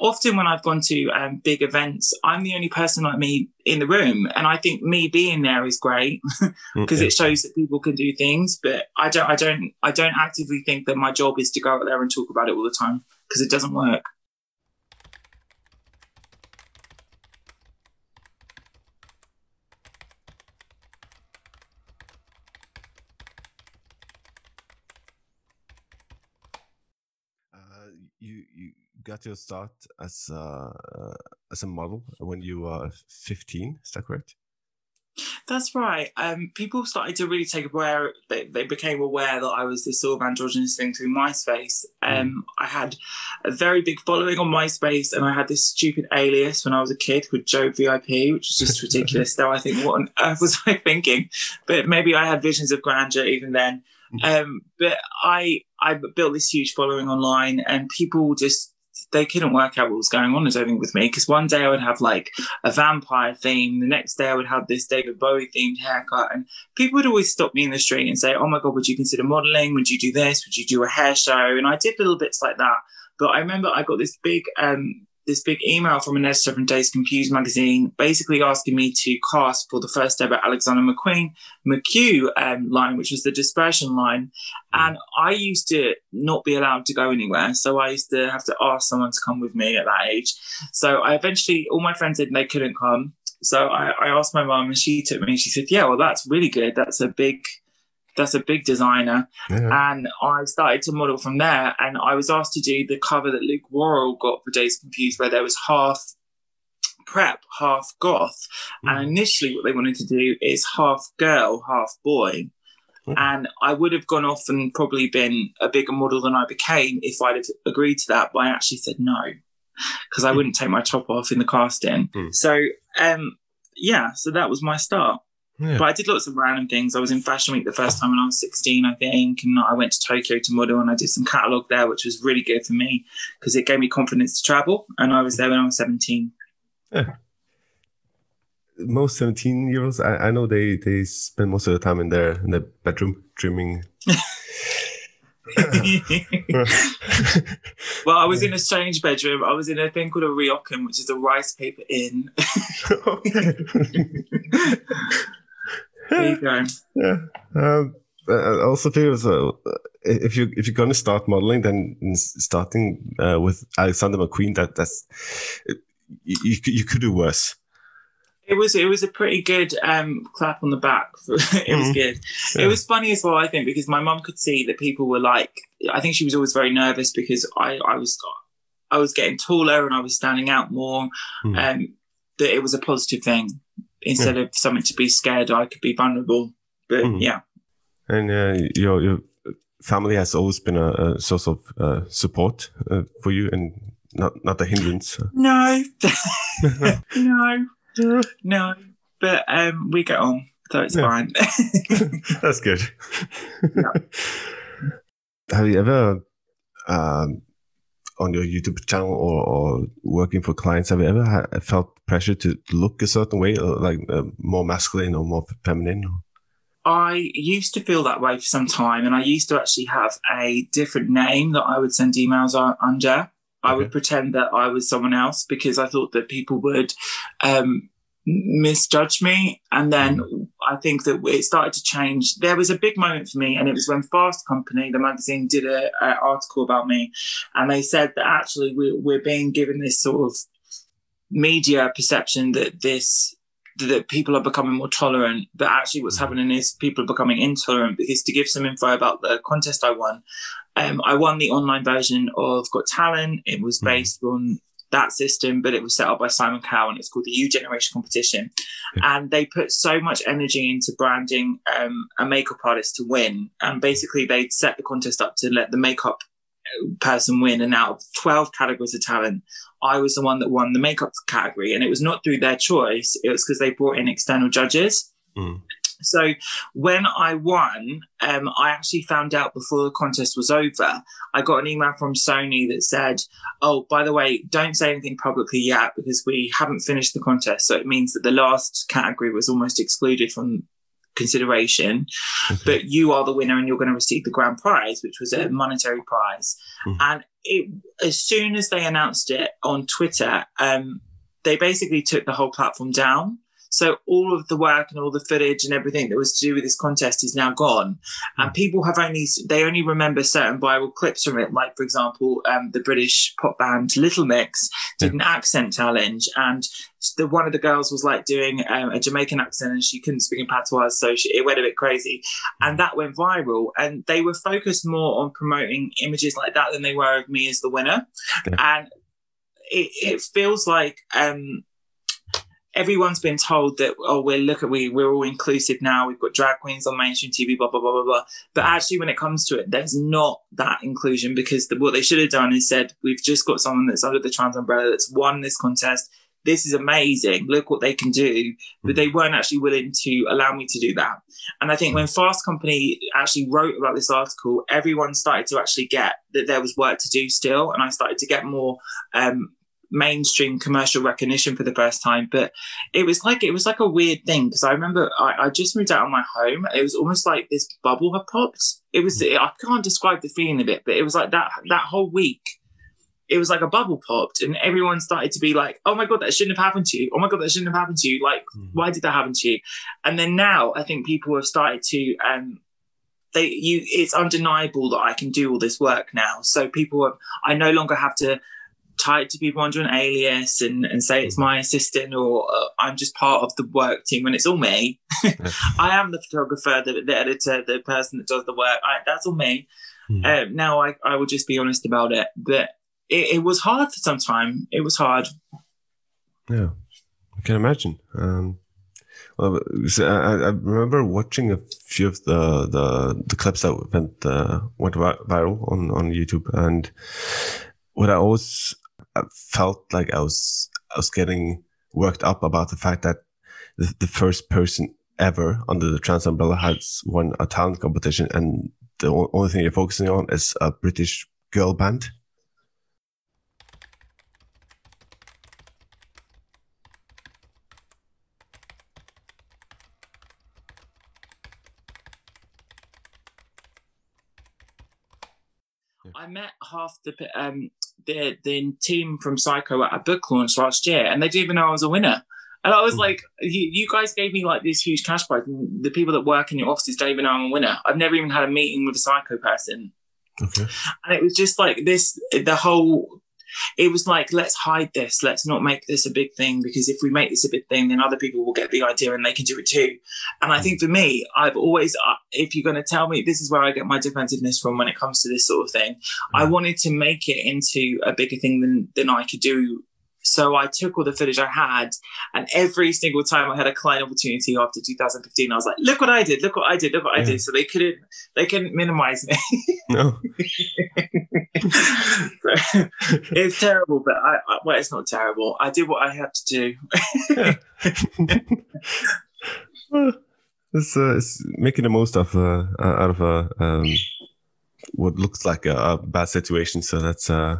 often when I've gone to um, big events, I'm the only person like me in the room, and I think me being there is great <laughs> because Okay. it shows that people can do things. But I don't, I don't, I don't actively think that my job is to go out there and talk about it all the time because it doesn't work. Got your start as a, uh, as a model when you were 15. Is that correct? That's right. Um, people started to really take aware. They, they became aware that I was this sort of androgynous thing through MySpace. Um, I had a very big following on MySpace, and I had this stupid alias when I was a kid called Joe VIP, which was just <laughs> ridiculous. Though I think, what on earth was <laughs> I thinking? But maybe I had visions of grandeur even then. Um, but I I built this huge following online, and people just they couldn't work out what was going on. I don't think with me because one day I would have like a vampire theme. The next day I would have this David Bowie themed haircut. And people would always stop me in the street and say, Oh my God, would you consider modeling? Would you do this? Would you do a hair show? And I did little bits like that. But I remember I got this big, um, this big email from an editor from Dazed Confused magazine, basically asking me to cast for the first ever Alexander McQueen McQ um, line, which was the dispersion line. And I used to not be allowed to go anywhere. So I used to have to ask someone to come with me at that age. So I eventually, all my friends said they couldn't come. So I, I asked my mum and she took me and she said, yeah, well, that's really good. That's a big, that's a big designer. Yeah. And I started to model from there. And I was asked to do the cover that Luke Worrell got for Dazed Confused, where there was half prep, half goth. And initially, what they wanted to do is half girl, half boy. Mm. And I would have gone off and probably been a bigger model than I became if I'd have agreed to that. But I actually said no because I wouldn't take my top off in the casting. Mm. So, um, yeah, so that was my start. Yeah. But I did lots of random things. I was in Fashion Week the first time when I was 16, I think. And I went to Tokyo to model and I did some catalogue there, which was really good for me because it gave me confidence to travel. And I was there when I was 17. Most 17 year olds, I, I know they, they spend most of the time in their in their bedroom dreaming. <laughs> <laughs> well, I was in a strange bedroom. I was in a thing called a ryokan, which is a rice paper inn. <laughs> there you <laughs> go. yeah. Um, I also feel so. If you if you're gonna start modeling, then starting uh, with Alexander McQueen, that that's you, you could- you could do worse. It was it was a pretty good um, clap on the back. <laughs> it was Mhm. good. Yeah. It was funny as well, I think, because my mum could see that people were like. I think she was always very nervous because I I was I was getting taller and I was standing out more. Mhm. Um, that it was a positive thing instead of something to be scared. I could be vulnerable, but Mhm. yeah. And uh, your your family has always been a, a source of uh, support uh, for you, and not not a hindrance. No, <laughs> <laughs> no, no. But um, we get on, so it's Yeah. fine. <laughs> That's good. Have you ever, um, on your YouTube channel or, or working for clients, have you ever ha- felt pressure to look a certain way, like uh, more masculine or more feminine? I used to feel that way for some time, and I used to actually have a different name that I would send emails under. I would pretend that I was someone else because I thought that people would um, misjudge me. And then mm. I think that it started to change. There was a big moment for me, and it was when Fast Company, the magazine, did an article about me, and they said that actually we, we're being given this sort of media perception that this that people are becoming more tolerant, but actually what's mm. happening is people are becoming intolerant. Because to give some info about the contest I won, um, I won the online version of Got Talent. It was mm. based on that system, but it was set up by Simon Cowell and it's called the You Generation Competition. And they put so much energy into branding um, a makeup artist to win. And basically, they set the contest up to let the makeup person win. And out of 12 categories of talent, I was the one that won the makeup category. And it was not through their choice, it was because they brought in external judges. Mm. So when I won, um, I actually found out before the contest was over. I got an email from Sony that said, "Oh, by the way, don't say anything publicly yet because we haven't finished the contest. So it means that the last category was almost excluded from consideration, okay. but you are the winner and you're going to receive the grand prize, which was a monetary prize." Mm-hmm. And it, as soon as they announced it on Twitter, um, they basically took the whole platform down. So all of the work and all the footage and everything that was to do with this contest is now gone. And hmm. people have only, they only remember certain viral clips from it. Like, for example, um, the British pop band Little Mix did yeah. an accent challenge and the, one of the girls was like doing um, a Jamaican accent and she couldn't speak in patois. So she, it went a bit crazy and that went viral. And they were focused more on promoting images like that than they were of me as the winner. And it, it feels like, um, everyone's been told that oh we're look at we we're all inclusive now we've got drag queens on mainstream tv blah blah blah blah blah. But actually when it comes to it there's not that inclusion because the, what they should have done is said we've just got someone that's under the trans umbrella that's won this contest. This is amazing. Look what they can do. But they weren't actually willing to allow me to do that. And i think when fast company actually wrote about this article everyone started to actually get that there was work to do still. And i started to get more um, mainstream commercial recognition for the first time. But it was like it was like a weird thing because I remember I, I, just moved out of my home. It was almost like this bubble had popped. It was I can't describe the feeling of it, but it was like that that whole week. It was like a bubble popped, and everyone started to be like, "Oh my god, that shouldn't have happened to you! Oh my god, that shouldn't have happened to you! Like, mm. why did that happen to you?" And then now, I think people have started to um, they you it's undeniable that I can do all this work now. So people have, I no longer have to tied to people under an alias and, and say it's my assistant or uh, I'm just part of the work team when it's all me. <laughs> I am the photographer, the, the, editor, the person that does the work. I, that's all me. Mm. Uh, now I, I will just be honest about it. But it, it, was hard for some time. It was hard. Yeah, I can imagine. Um, well, I, I, remember watching a few of the the, the clips that went uh, went viral on on YouTube, and what I always I felt like I was I was getting worked up about the fact that the, the first person ever under the trans umbrella has won a talent competition, and the only thing you're focusing on is a British girl band. I met half the um, the the team from Syco at a book launch last year, and they didn't even know I was a winner. And I was mm. like, you, you, guys gave me like this huge cash prize. The people that work in your offices don't even know I'm a winner. I've never even had a meeting with a Syco person. Okay. And it was just like this, the whole it was like, let's hide this. Let's not make this a big thing because if we make this a big thing, then other people will get the idea and they can do it too. And I think for me, I've always, uh, if you're going to tell me, this is where I get my defensiveness from when it comes to this sort of thing. I wanted to make it into a bigger thing than, than I could do so I took all the footage I had, and every single time I had a client opportunity after 2015, I was like, "Look what I did! Look what I did! Look what yeah. I did!" So they couldn't they couldn't minimize me. No, <laughs> so, it's terrible, but I, I, well, it's not terrible. I did what I had to do. <laughs> it's, uh, it's making the most of uh, out of a um, what looks like a, a, bad situation. So that's uh,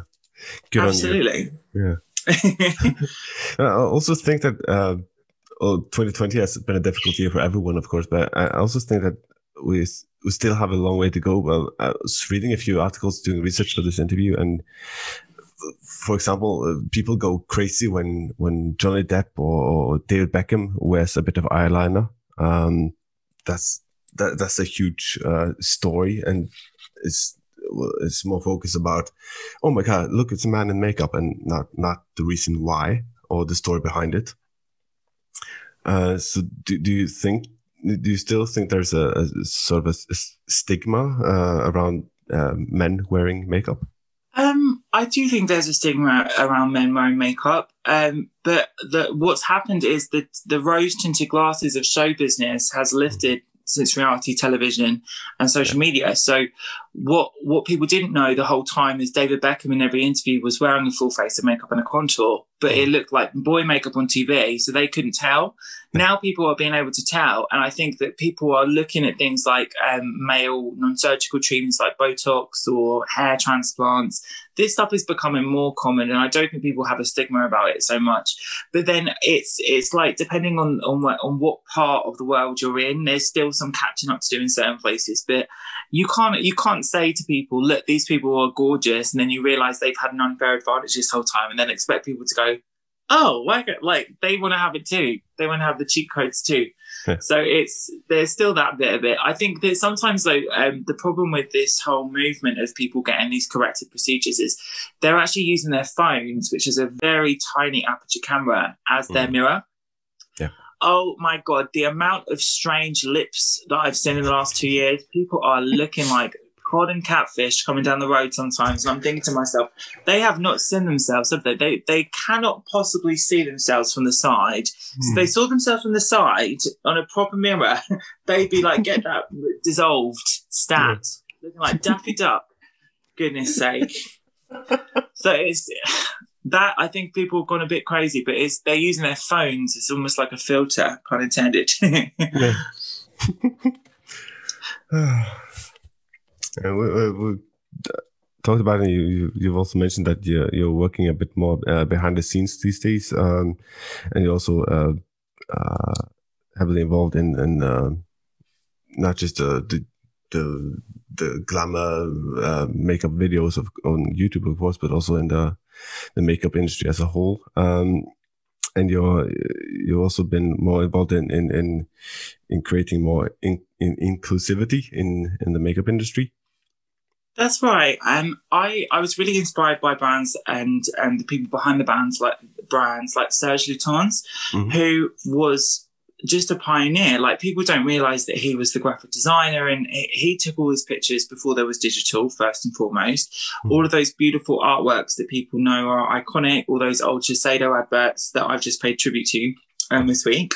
good Absolutely. Yeah. <laughs> I also think that uh, well, 2020 has been a difficult year for everyone, of course, but I also think that we we still have a long way to go. Well, I was reading a few articles, doing research for this interview, and for example, uh, people go crazy when when Johnny Depp or, or David Beckham wears a bit of eyeliner. Um, that's that, that's a huge uh, story, and it's it's more focused about, oh my god, look, it's a man in makeup, and not not the reason why or the story behind it. Uh, so, do, do you think? Do you still think there's a, a sort of a, a stigma uh, around uh, men wearing makeup? Um, I do think there's a stigma around men wearing makeup. Um, but the, what's happened is that the rose tinted glasses of show business has lifted since reality television and social media. So what what people didn't know the whole time is David Beckham in every interview was wearing a full face of makeup and a contour, but it looked like boy makeup on TV, so they couldn't tell. Now people are being able to tell, and I think that people are looking at things like um, male non-surgical treatments like Botox or hair transplants. This stuff is becoming more common, and I don't think people have a stigma about it so much. But then it's it's like depending on on what on what part of the world you're in, there's still some catching up to do in certain places. But you can't you can't say to people, look, these people are gorgeous, and then you realize they've had an unfair advantage this whole time, and then expect people to go, oh, like like they want to have it too. They want to have the cheat codes too. so it's there's still that bit of it. I think that sometimes though um, the problem with this whole movement of people getting these corrective procedures is they're actually using their phones, which is a very tiny aperture camera, as their mm. mirror. Oh my god, the amount of strange lips that I've seen in the last two years. People are looking like cod and catfish coming down the road sometimes, and I'm thinking to myself, they have not seen themselves, have they? They they cannot possibly see themselves from the side. Mm. So hmm. they saw themselves from the side on a proper mirror, <laughs> they'd be like, get that dissolved, stat, yeah. looking like Daffy Duck. Goodness sake. <laughs> so it's that I think people have gone a bit crazy, but it's they're using their phones. It's almost like a filter, pun intended. <laughs> And <sighs> we, we, we talked about it. You, you've also mentioned that you're, you're working a bit more uh, behind the scenes these days, um, and you're also uh, uh, heavily involved in, in uh, not just the, the the the glamour uh, makeup videos of, on YouTube, of course, but also in the the makeup industry as a whole. Um, and you're you've also been more involved in in in, in creating more in, in inclusivity in in the makeup industry. That's right. Um, I I was really inspired by brands and and the people behind the brands like brands like Serge Lutens, mm-hmm. who was just a pioneer. Like people don't realize that he was the graphic designer and he, took all his pictures before there was digital, first and foremost. Mm-hmm. All of those beautiful artworks that people know are iconic, all those old Shiseido adverts that I've just paid tribute to um, this week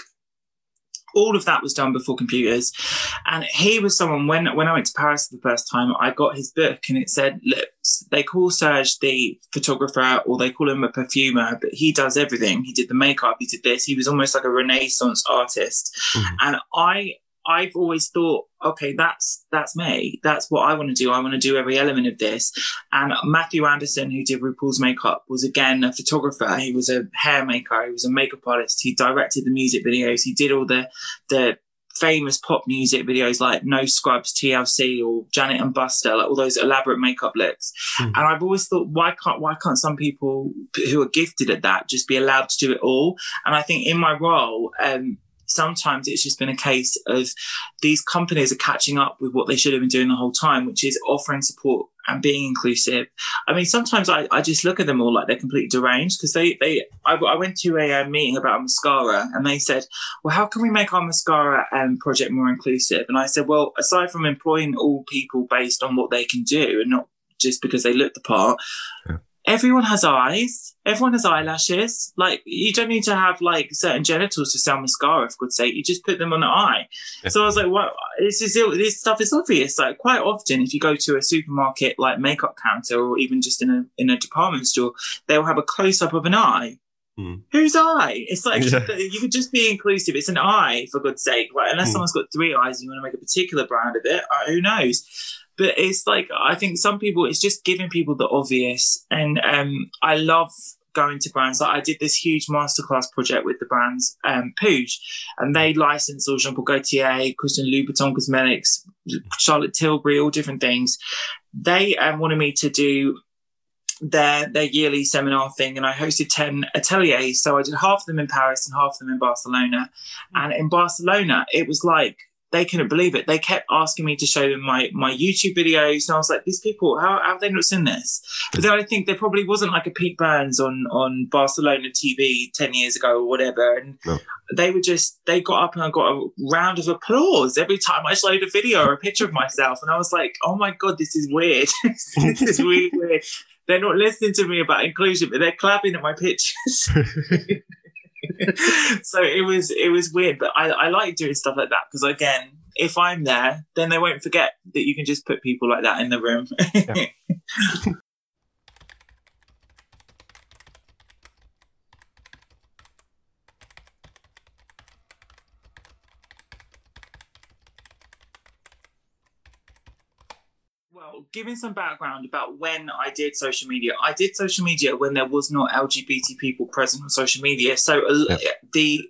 all of that was done before computers. And he was someone when when I went to Paris for the first time, I got his book and it said, look, they call Serge the photographer or they call him a perfumer, but he does everything. He did the makeup, he did this. He was almost like a renaissance artist. Mm-hmm. And I I've always thought, okay, that's that's me. That's what I want to do. I want to do every element of this. And Mathu Andersen, who did RuPaul's makeup, was again a photographer. He was a hair maker. He was a makeup artist. He directed the music videos. He did all the the famous pop music videos like No Scrubs, TLC, or Janet and Busta, like all those elaborate makeup looks. Mm. And I've always thought, why can't why can't some people who are gifted at that just be allowed to do it all? And I think in my role, um, sometimes it's just been a case of these companies are catching up with what they should have been doing the whole time, which is offering support and being inclusive. I mean, sometimes I, I just look at them all like they're completely deranged because they, they I, I, went to a, a, meeting about mascara and they said, well, how can we make our mascara um, project more inclusive? And I said, well, aside from employing all people based on what they can do and not just because they look the part, yeah everyone has eyes. Everyone has eyelashes. Like you don't need to have like certain genitals to sell mascara. For good's sake, you just put them on the eye. So I was like, "What? This is this stuff is obvious." Like quite often, if you go to a supermarket like makeup counter or even just in a in a department store, they'll have a close up of an eye. Hmm. Whose eye? It's like yeah. <laughs> you could just be inclusive. It's an eye, for God's sake. Right? Unless hmm. someone's got three eyes and you want to make a particular brand of it, who knows? But it's like I think some people it's just giving people the obvious, and um, I love going to brands. Like I did this huge masterclass project with the brands um, and they licensed all Jean Paul Gaultier, Christian Louboutin Cosmetics, Charlotte Tilbury, all different things. They um, wanted me to do their their yearly seminar thing, and I hosted ten ateliers. So I did half of them in Paris and half of them in Barcelona. And in Barcelona, it was like they couldn't believe it. They kept asking me to show them my my YouTube videos, and I was like, "These people, how, how have they not seen this?" But then I think there probably wasn't like a Pete Burns on on Barcelona TV ten years ago or whatever, and No. they were just they got up and I got a round of applause every time I showed a video or a picture of myself, and I was like, "Oh my god, this is weird. <laughs> this is really weird." They're not listening to me about inclusion, but they're clapping at my pictures. <laughs> <laughs> so it was it was weird, but I, I like doing stuff like that because again, if I'm there, then they won't forget that you can just put people like that in the room. Well, <laughs> giving some background about when I did social media, I did social media when there was not LGBT people present on social media. So uh, the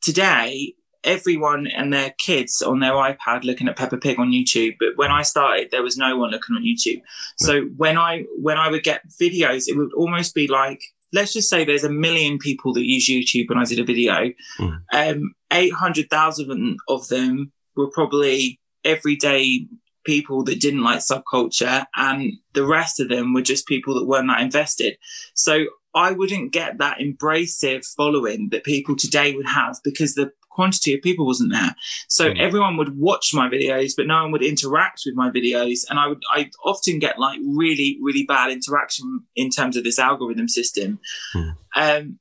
today, everyone and their kids on their iPad looking at Peppa Pig on YouTube. But when I started, there was no one looking on YouTube. So when I when I would get videos, it would almost be like let's just say there's a million people that use YouTube when I did a video. Mm. Um, eight hundred thousand of them were probably everyday people that didn't like subculture, and the rest of them were just people that weren't that invested. So I wouldn't get that embracive following that people today would have because the quantity of people wasn't there. So Mm. everyone would watch my videos, but no one would interact with my videos. And I would I often get like really, really bad interaction in terms of this algorithm system. Mm. Um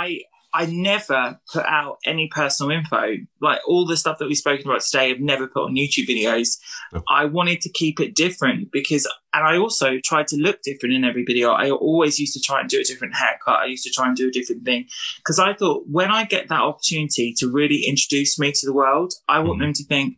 I I never put out any personal info. Like all the stuff that we've spoken about today, I've never put on YouTube videos. I wanted to keep it different because, and I also tried to look different in every video. I always used to try and do a different haircut. I used to try and do a different thing because I thought when I get that opportunity to really introduce me to the world, I want Mhm. them to think,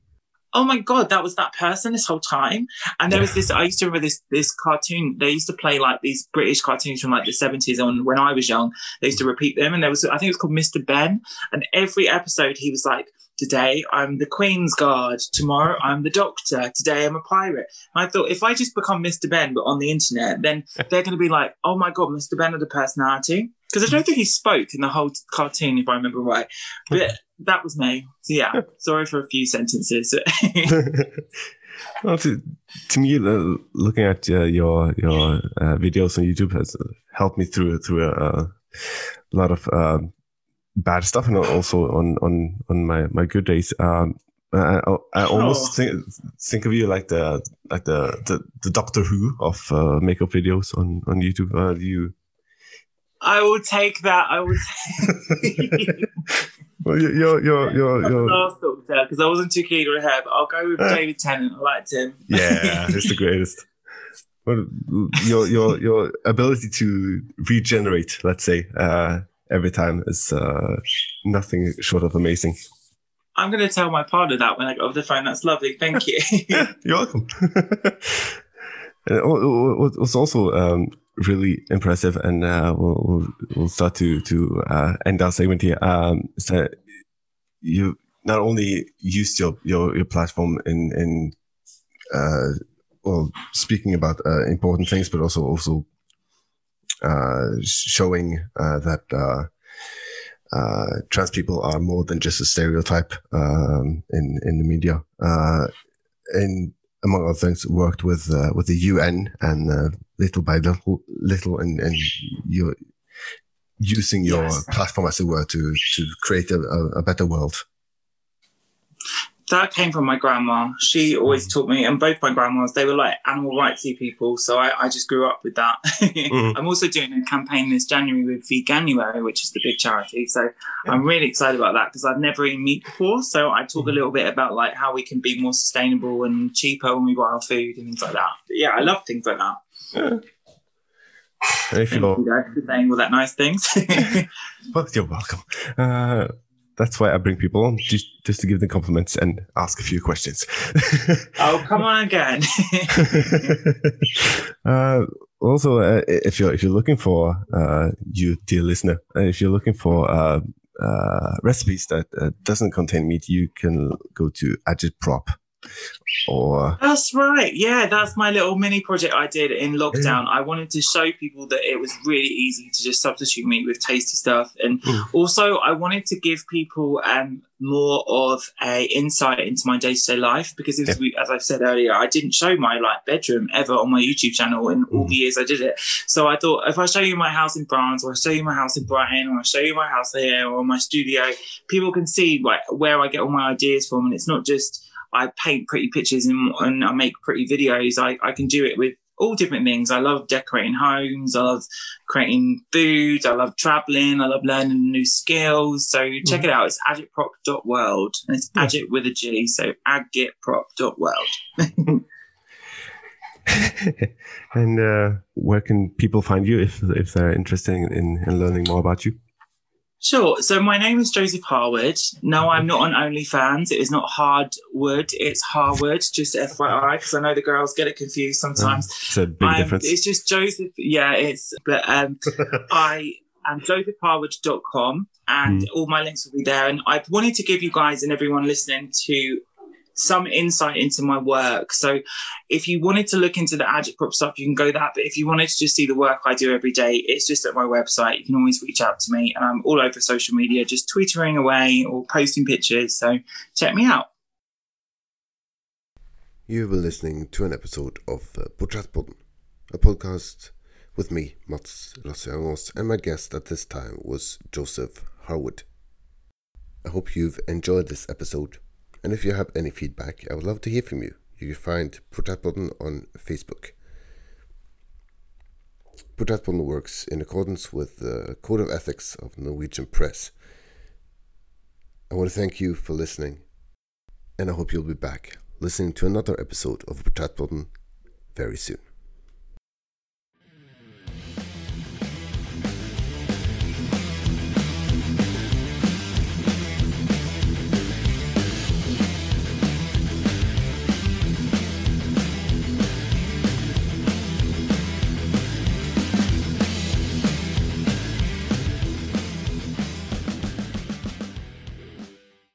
oh my god that was that person this whole time. And there was this i used to remember this this cartoon they used to play like these british cartoons from like the 70s on when i was young. They used to repeat them and there was i think it was called mr benn and every episode he was like today i'm the queen's guard. Tomorrow i'm the doctor. Today i'm a pirate. And i thought if i just become mr benn but on the internet then <laughs> they're going to be like oh my god mr benn had a personality. Because i don't think he spoke in the whole cartoon if i remember right. But <laughs> that was me. So yeah sorry for a few sentences. <laughs> Well, to, to me, uh, looking at uh, your your uh, videos on YouTube has helped me through through a, a lot of um, bad stuff, and also on on on my my good days. Um, I, I, I almost Oh. think think of you like the like the the, the Doctor Who of uh, makeup videos on on YouTube. Uh, you I will take that. I will take <laughs> well, you're you're you're, <laughs> you're, last doctor because I wasn't too keen on her, but I'll go with Uh. David Tennant. I liked him. yeah, it's the greatest. Well, your your your ability to regenerate, let's say, uh, every time is uh, nothing short of amazing. I'm going to tell my partner that when I get off the phone. That's lovely. Thank you. Yeah, <laughs> you're welcome. <laughs> and it wa- wa- was also um, really impressive, and uh, we'll, we'll start to to uh, end our segment here. Um, is that you not only used your your, your platform in in uh, well speaking about uh, important things, but also also showing uh, that. Uh, uh, trans people are more than just a stereotype um, in in the media. Uh, and among other things, worked with uh, with the UN and uh, little by little, little, and and you using your Yes. platform as it were to to create a, a, a better world. That came from my grandma. She always taught me, and both my grandmas, they were like animal rightsy people. So I, I just grew up with that. Mhm. <laughs> I'm also doing a campaign this January with Veganuary, which is the big charity. So I'm really excited about that because I've never eaten meat before. So I talk a Mhm. little bit about like how we can be more sustainable and cheaper when we buy our food and things like that. But yeah, I love things like that. And if Thank you're, you guys for saying all that nice things. <laughs> well, you're welcome. Uh, that's why I bring people on just just to give them compliments and ask a few questions. <laughs> oh, come on again. <laughs> uh, also, uh, if you're if you're looking for uh, you dear listener, uh, if you're looking for uh, uh, recipes that uh, doesn't contain meat, you can go to agitprop Or That's right. Yeah, that's my little mini project I did in lockdown. I wanted to show people that it was really easy to just substitute meat with tasty stuff, and Mm. also I wanted to give people um, more of a insight into my day to day life because, as, we, as I've said earlier, I didn't show my like bedroom ever on my YouTube channel in all Mm. the years I did it. So I thought if I show you my house in France, or I show you my house in Brighton, or I show you my house here, or my studio, people can see like where I get all my ideas from, and it's not just I paint pretty pictures and, and I make pretty videos. I, I can do it with all different things. I love decorating homes. I love creating food. I love traveling. I love learning new skills. So check it out. It's agitprop.world. And it's agit with a G. So agitprop.world. <laughs> <laughs> and uh, where can people find you if if they're interested in, in learning more about you? Sure. So my name is Joseph Harwood. No, I'm not on OnlyFans. It is not Hardwood. It's Harwood. Just FYI, because I know the girls get it confused sometimes. It's a big I'm- difference. It's just Joseph. Yeah, it's but um, <laughs> I am josephharwood.com and all my links will be there. And I wanted to give you guys and everyone listening to some insight into my work. So if you wanted to look into the agitprop stuff, you can go that. But if you wanted to just see the work I do every day, it's just at my website. You can always reach out to me and I'm all over social media, just twittering away or posting pictures. So check me out. You have been listening to an episode of uh, Porträttpodden, a podcast with me, Mats Rosangos, and my guest at this time was Joseph Harwood. I hope you've enjoyed this episode, and if you have any feedback, I would love to hear from you. You can find Porträttpodden on Facebook. Porträttpodden works in accordance with the Code of Ethics of Norwegian Press. I want to thank you for listening, and I hope you'll be back listening to another episode of Porträttpodden very soon.